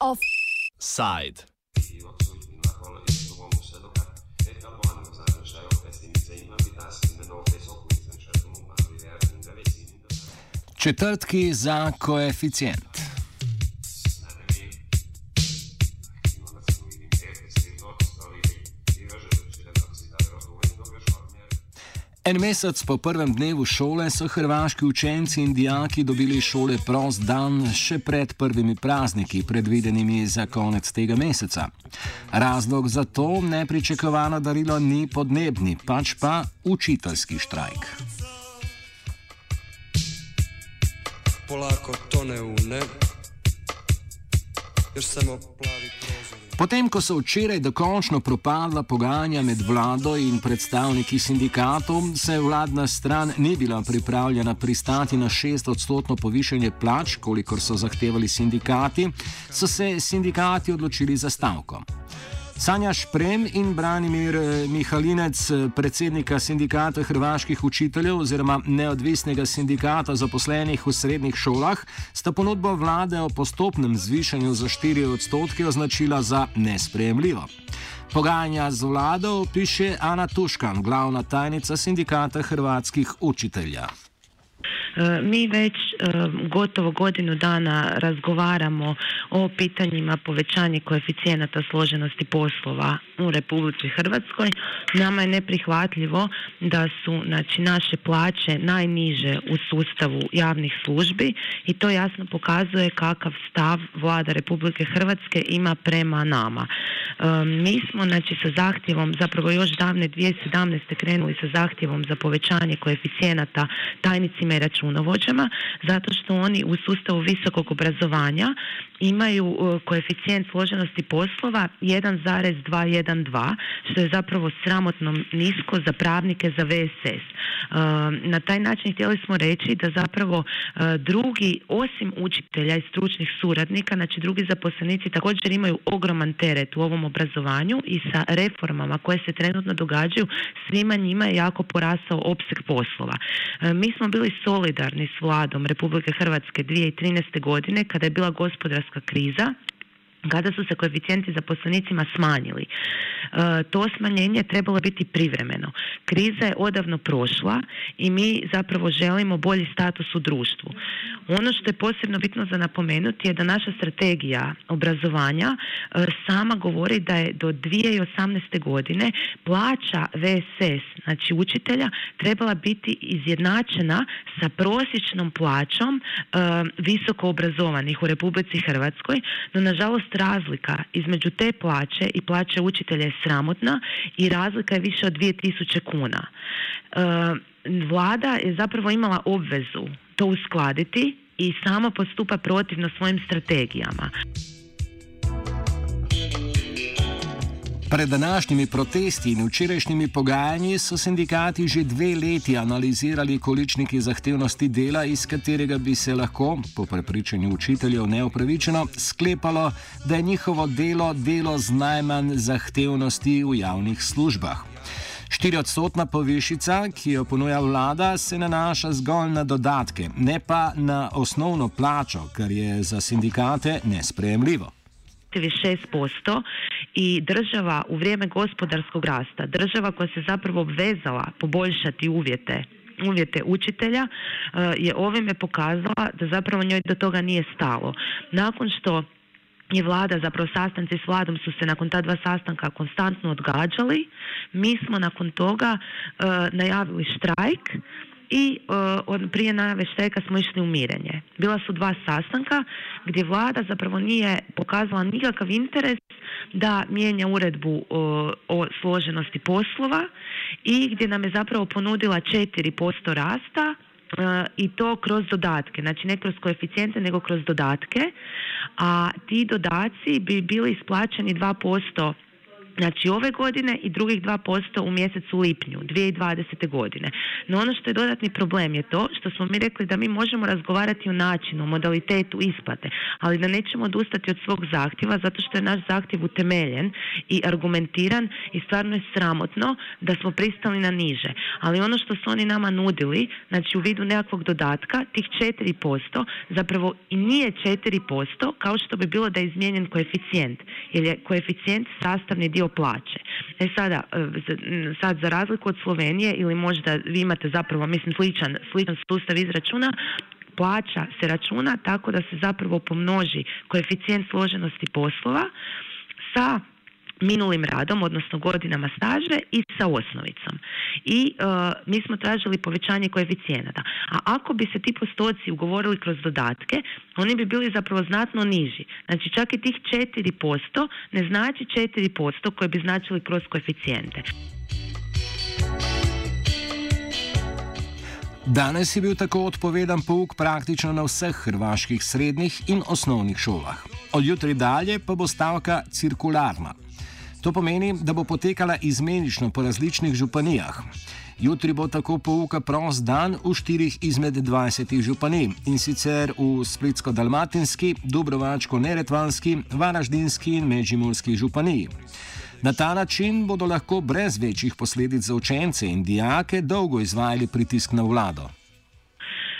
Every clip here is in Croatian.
Offside. Četrtki za koeficient. En mesec po prvem dnevu šole so hrvaški učenci in dijaki dobili šole prost dan še pred prvimi prazniki, predvidenimi za konec tega meseca. Razlog za to nepričakovano darilo ni podnebni, pač pa učiteljski štrajk. Polako tone v ne, jer samo plavi. Potem, ko so včeraj dokončno propadla pogajanja med vlado in predstavniki sindikatov, se vladna stran ni bila pripravljena pristati na šest odstotno povišanje plač, kolikor so zahtevali sindikati, so se sindikati odločili za stavko. Sanja Šprem in Branimir eh, Mihalinec, eh, predsednika sindikata hrvaških učiteljev oziroma neodvisnega sindikata zaposlenih v srednjih šolah, sta ponudbo vlade o postopnem zvišanju za 4 odstotke označila za nesprejemljivo. Pogajanja z vlado piše Ana Tuškan, glavna tajnica sindikata hrvatskih učiteljev. E, mi već e, gotovo godinu dana razgovaramo o pitanjima povećanja koeficijenata složenosti poslova u Republici Hrvatskoj. Nama je neprihvatljivo da su znači, naše plaće najniže u sustavu javnih službi i to jasno pokazuje kakav stav vlada Republike Hrvatske ima prema nama. E, mi smo znači, sa zahtjevom, zapravo još davne 2017. krenuli sa zahtjevom za povećanje koeficijenata tajnicima i računovođama zato što oni u sustavu visokog obrazovanja imaju uh, koeficijent složenosti poslova 1,212 što je zapravo sramotno nisko za pravnike za VSS. Uh, na taj način htjeli smo reći da zapravo uh, drugi osim učitelja i stručnih suradnika, znači drugi zaposlenici također imaju ogroman teret u ovom obrazovanju i sa reformama koje se trenutno događaju svima njima je jako porasao opseg poslova. Mi smo bili solidarni s vladom Republike Hrvatske 2013. godine kada je bila gospodarska kriza kada su se koeficijenti zaposlenicima smanjili. E, to smanjenje trebalo biti privremeno. Kriza je odavno prošla i mi zapravo želimo bolji status u društvu. Ono što je posebno bitno za napomenuti je da naša strategija obrazovanja e, sama govori da je do 2018. godine plaća VSS, znači učitelja, trebala biti izjednačena sa prosječnom plaćom e, visoko obrazovanih u Republici Hrvatskoj, no nažalost razlika između te plaće i plaće učitelja je sramotna i razlika je više od 2000 kuna. E, vlada je zapravo imala obvezu to uskladiti i samo postupa protivno svojim strategijama. Pred današnjimi protesti in včerajšnjimi pogajanji so sindikati že dve leti analizirali količniki zahtevnosti dela, iz katerega bi se lahko, po prepričanju učiteljev neopravičeno, sklepalo, da je njihovo delo delo z najmanj zahtevnosti v javnih službah. Štiriodstotna povišica, ki jo ponuja vlada, se nanaša zgolj na dodatke, ne pa na osnovno plačo, kar je za sindikate nesprejemljivo. 6% i država u vrijeme gospodarskog rasta, država koja se zapravo obvezala poboljšati uvjete uvjete učitelja eh, je ovime pokazala da zapravo njoj do toga nije stalo. Nakon što je vlada, zapravo sastanci s vladom su se nakon ta dva sastanka konstantno odgađali, mi smo nakon toga uh, najavili štrajk i uh, prije najave štrajka smo išli u mirenje. Bila su dva sastanka gdje vlada zapravo nije pokazala nikakav interes da mijenja uredbu o složenosti poslova i gdje nam je zapravo ponudila 4% rasta i to kroz dodatke, znači ne kroz koeficijente nego kroz dodatke, a ti dodaci bi bili isplaćeni 2% Znači ove godine i drugih 2% u mjesecu lipnju 2020. godine. No ono što je dodatni problem je to što smo mi rekli da mi možemo razgovarati o načinu, modalitetu isplate, ali da nećemo odustati od svog zahtjeva zato što je naš zahtjev utemeljen i argumentiran i stvarno je sramotno da smo pristali na niže. Ali ono što su oni nama nudili, znači u vidu nekakvog dodatka, tih 4% zapravo i nije 4% kao što bi bilo da je izmijenjen koeficijent. Jer je koeficijent sastavni dio plaće. E sada, e, sad za razliku od Slovenije ili možda vi imate zapravo, mislim, sličan, sličan sustav izračuna, plaća se računa tako da se zapravo pomnoži koeficijent složenosti poslova sa minulim radom, odnosno godinama staže i sa osnovicom. I e, mi smo tražili povećanje koeficijenata. A ako bi se ti postoci ugovorili kroz dodatke, oni bi bili zapravo znatno niži. Znači čak i tih 4% ne znači 4% koje bi značili kroz koeficijente. Danes je bil tako odpovedan pouk praktično na vseh hrvaških srednjih in osnovnih šolah. Od jutri dalje pa bo stavka cirkularna. To pomeni, da bo potekala izmenično po različnih županijah. Jutri bo tako pouka prost dan v štirih izmed 20 županij in sicer v Splitsko-Dalmatinski, Dubrovačko-Neretvanski, Varaždinski in Međimurski županiji. Na ta način bodo lahko brez večjih posledic za učence in dijake dolgo izvajali pritisk na vlado.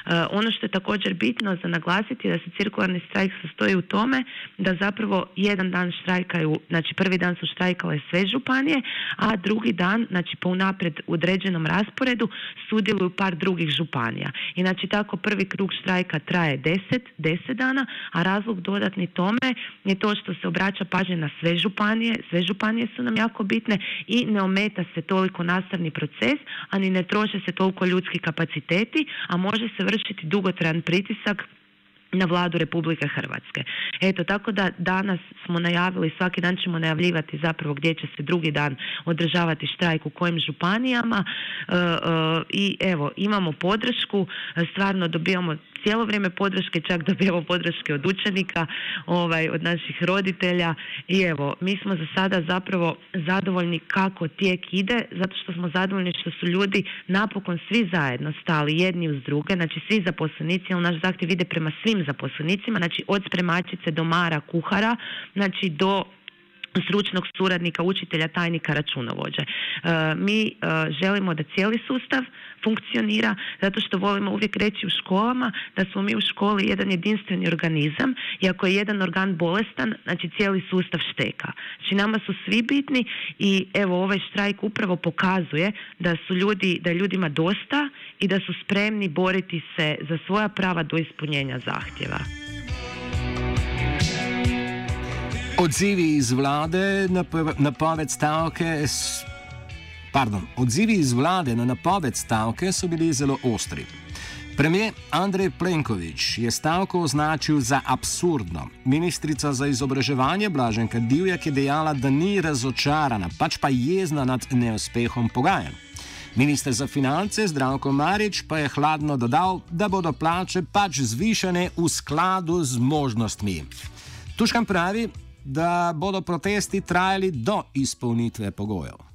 E, ono što je također bitno za naglasiti je da se cirkularni štrajk sastoji u tome da zapravo jedan dan štrajkaju, znači prvi dan su štrajkale sve županije, a drugi dan, znači po unaprijed određenom rasporedu sudjeluju par drugih županija. I znači tako prvi krug štrajka traje 10, 10 dana, a razlog dodatni tome je to što se obraća pažnje na sve županije, sve županije su nam jako bitne i ne ometa se toliko nastavni proces, ani ne troše se toliko ljudski kapaciteti, a može se vršiti vršiti dugotrajan pritisak na vladu Republike Hrvatske. Eto, tako da danas smo najavili, svaki dan ćemo najavljivati zapravo gdje će se drugi dan održavati štrajk u kojim županijama e, e, i evo, imamo podršku, stvarno dobijamo cijelo vrijeme podrške, čak dobijemo podrške od učenika, ovaj, od naših roditelja. I evo, mi smo za sada zapravo zadovoljni kako tijek ide, zato što smo zadovoljni što su ljudi napokon svi zajedno stali jedni uz druge, znači svi zaposlenici, ali naš zahtjev ide prema svim zaposlenicima, znači od spremačice do mara, kuhara, znači do stručnog suradnika, učitelja, tajnika, računovođe. E, mi e, želimo da cijeli sustav funkcionira zato što volimo uvijek reći u školama da smo mi u školi jedan jedinstveni organizam i ako je jedan organ bolestan, znači cijeli sustav šteka. Znači nama su svi bitni i evo ovaj štrajk upravo pokazuje da su ljudi, da ljudima dosta i da su spremni boriti se za svoja prava do ispunjenja zahtjeva. Odzivi iz vlade na napoved stavke. Pardon, odzivi iz vlade na napoved stavke so bili zelo ostri. Premijer Andrej Plenković je stavko označil za absurdno. Ministrica za izobraževanje Blaženka Divjak je dejala, da ni razočarana, pač pa jezna nad neuspehom pogajanj. Ministr za finance Zdravko Marič pa je hladno dodal, da bodo plače pač zvišene v skladu z možnostmi. Tuškam pravi, da bodo protesti trajali do izpolnitve pogojev.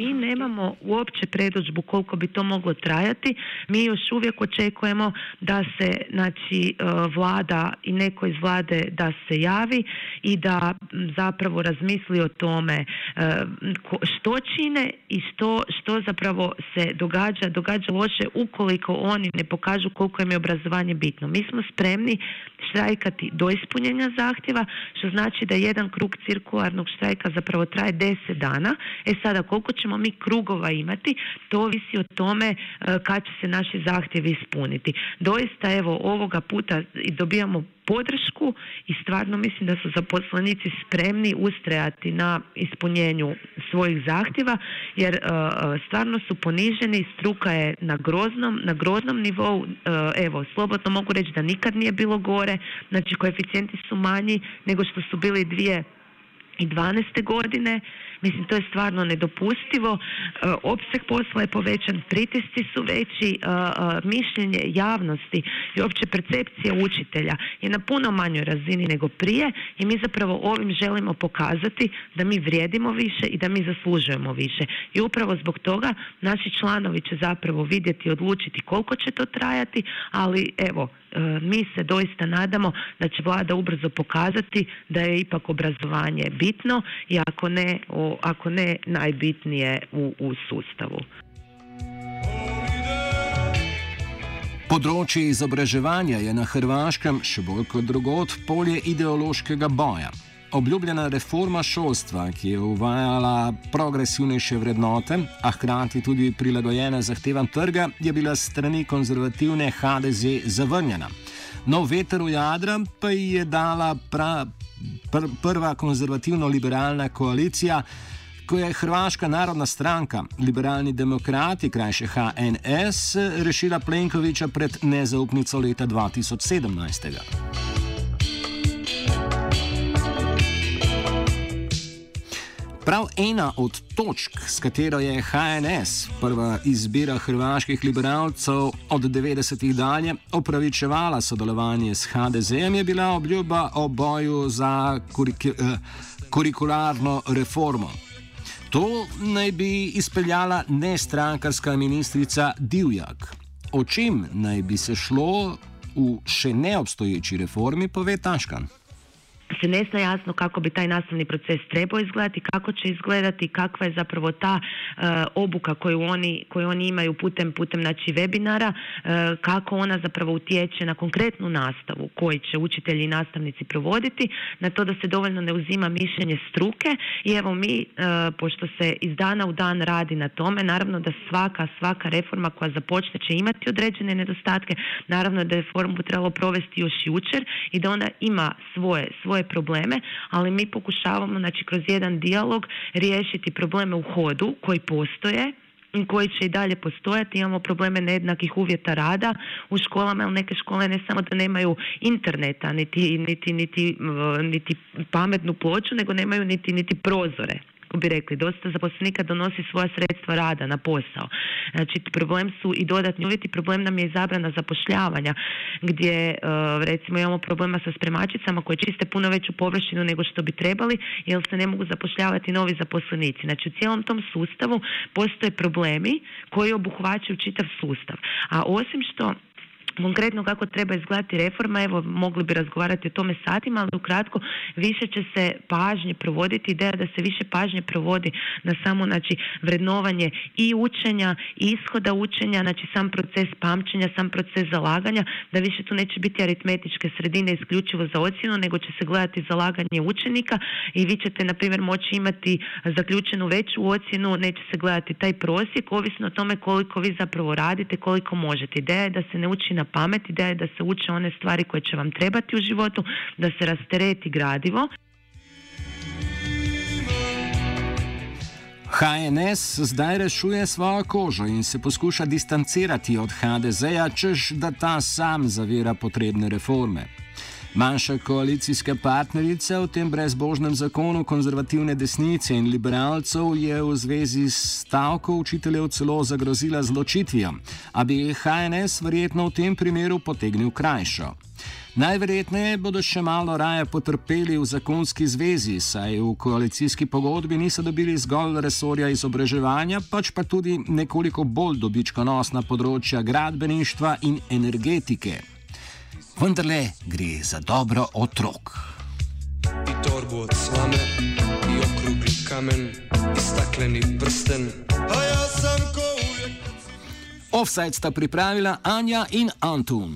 Mi nemamo uopće predođbu koliko bi to moglo trajati. Mi još uvijek očekujemo da se znači, e, vlada i neko iz vlade da se javi i da zapravo razmisli o tome e, što čine i što, što zapravo se događa, događa loše ukoliko oni ne pokažu koliko im je obrazovanje bitno. Mi smo spremni štrajkati do ispunjenja zahtjeva, što znači da jedan krug cirkularnog štrajka zapravo traje 10 dana. E sada, koliko ćemo mi krugova imati, to ovisi o tome e, kad će se naši zahtjevi ispuniti. Doista, evo, ovoga puta dobijamo podršku i stvarno mislim da su zaposlenici spremni ustrajati na ispunjenju svojih zahtjeva jer e, stvarno su poniženi, struka je na groznom, na groznom nivou, e, evo slobodno mogu reći da nikad nije bilo gore, znači koeficijenti su manji nego što su bili dvije i 12. godine Mislim, to je stvarno nedopustivo. Opseg posla je povećan, pritisci su veći, mišljenje javnosti i opće percepcija učitelja je na puno manjoj razini nego prije i mi zapravo ovim želimo pokazati da mi vrijedimo više i da mi zaslužujemo više. I upravo zbog toga naši članovi će zapravo vidjeti i odlučiti koliko će to trajati, ali evo, e, mi se doista nadamo da će vlada ubrzo pokazati da je ipak obrazovanje bitno i ako ne, ako ne najbitnije u, u sustavu. Področje izobraževanja je na Hrvaškem še bolj kot drugot polje ideološkega boja. Obljubljena reforma šolstva, ki je uvajala progresivnejše vrednote, a hkrati tudi prilagojena zahtevam trga, je bila strani konzervativne HDZ zavrnjena. Nov veter v jadra pa ji je dala pra, pr, prva konzervativno-liberalna koalicija, ko je Hrvaška narodna stranka, liberalni demokrati, krajše HNS, rešila Plenkoviča pred nezaupnico leta 2017. Prav ena od točk, s katero je HNS, prva izbira hrvaških liberalcev od 90-ih dalje, opravičevala sodelovanje s HDZ-em, je bila obljuba o boju za kurik eh, kurikularno reformo. To naj bi izpeljala nestrankarska ministrica Divjak. O čem naj bi se šlo v še neobstoječi reformi, pove Taškan. Se ne zna jasno kako bi taj nastavni proces trebao izgledati, kako će izgledati, kakva je zapravo ta uh, obuka koju oni, koju oni imaju putem, putem znači webinara, uh, kako ona zapravo utječe na konkretnu nastavu koji će učitelji i nastavnici provoditi, na to da se dovoljno ne uzima mišljenje struke i evo mi, uh, pošto se iz dana u dan radi na tome, naravno da svaka, svaka reforma koja započne će imati određene nedostatke, naravno da je reformu trebalo provesti još jučer i da ona ima svoje, svoje probleme, ali mi pokušavamo znači, kroz jedan dijalog riješiti probleme u hodu koji postoje koji će i dalje postojati. Imamo probleme nejednakih uvjeta rada u školama, jer neke škole ne samo da nemaju interneta, niti, niti, niti, niti pametnu ploču, nego nemaju niti, niti prozore bi rekli, dosta zaposlenika donosi svoja sredstva rada na posao. Znači, problem su i dodatni uvjeti, problem nam je i zabrana zapošljavanja, gdje e, recimo imamo problema sa spremačicama koje čiste puno veću površinu nego što bi trebali, jer se ne mogu zapošljavati novi zaposlenici. Znači, u cijelom tom sustavu postoje problemi koji obuhvaćaju čitav sustav. A osim što konkretno kako treba izgledati reforma, evo mogli bi razgovarati o tome satima, ali ukratko više će se pažnje provoditi, ideja da se više pažnje provodi na samo znači, vrednovanje i učenja, i ishoda učenja, znači sam proces pamćenja, sam proces zalaganja, da više tu neće biti aritmetičke sredine isključivo za ocjenu, nego će se gledati zalaganje učenika i vi ćete, na primjer, moći imati zaključenu veću ocjenu, neće se gledati taj prosjek, ovisno o tome koliko vi zapravo radite, koliko možete. Ideja je da se ne uči na pamet, ideja je da se uče one stvari koje će vam trebati u životu, da se rastereti gradivo. HNS zdaj rešuje svojo kožo in se poskuša distancirati od HDZ-ja, čež da ta sam zavira potrebne reforme. Manjša koalicijska partnerica v tem brezbožnem zakonu konzervativne desnice in liberalcev je v zvezi s stavko učiteljev celo zagrozila z ločitvijo, a bi HNS verjetno v tem primeru potegnil krajšo. Najverjetneje bodo še malo raje potrpeli v zakonski zvezi, saj v koalicijski pogodbi niso dobili zgolj resorja izobraževanja, pač pa tudi nekoliko bolj dobičkonosna področja gradbeništva in energetike vendarle gre za dobro otrok. I torbo od slame, i okrugli kamen, i stakleni prsten. A ja sam ko uvijek... Offside sta pripravila Anja in Antun.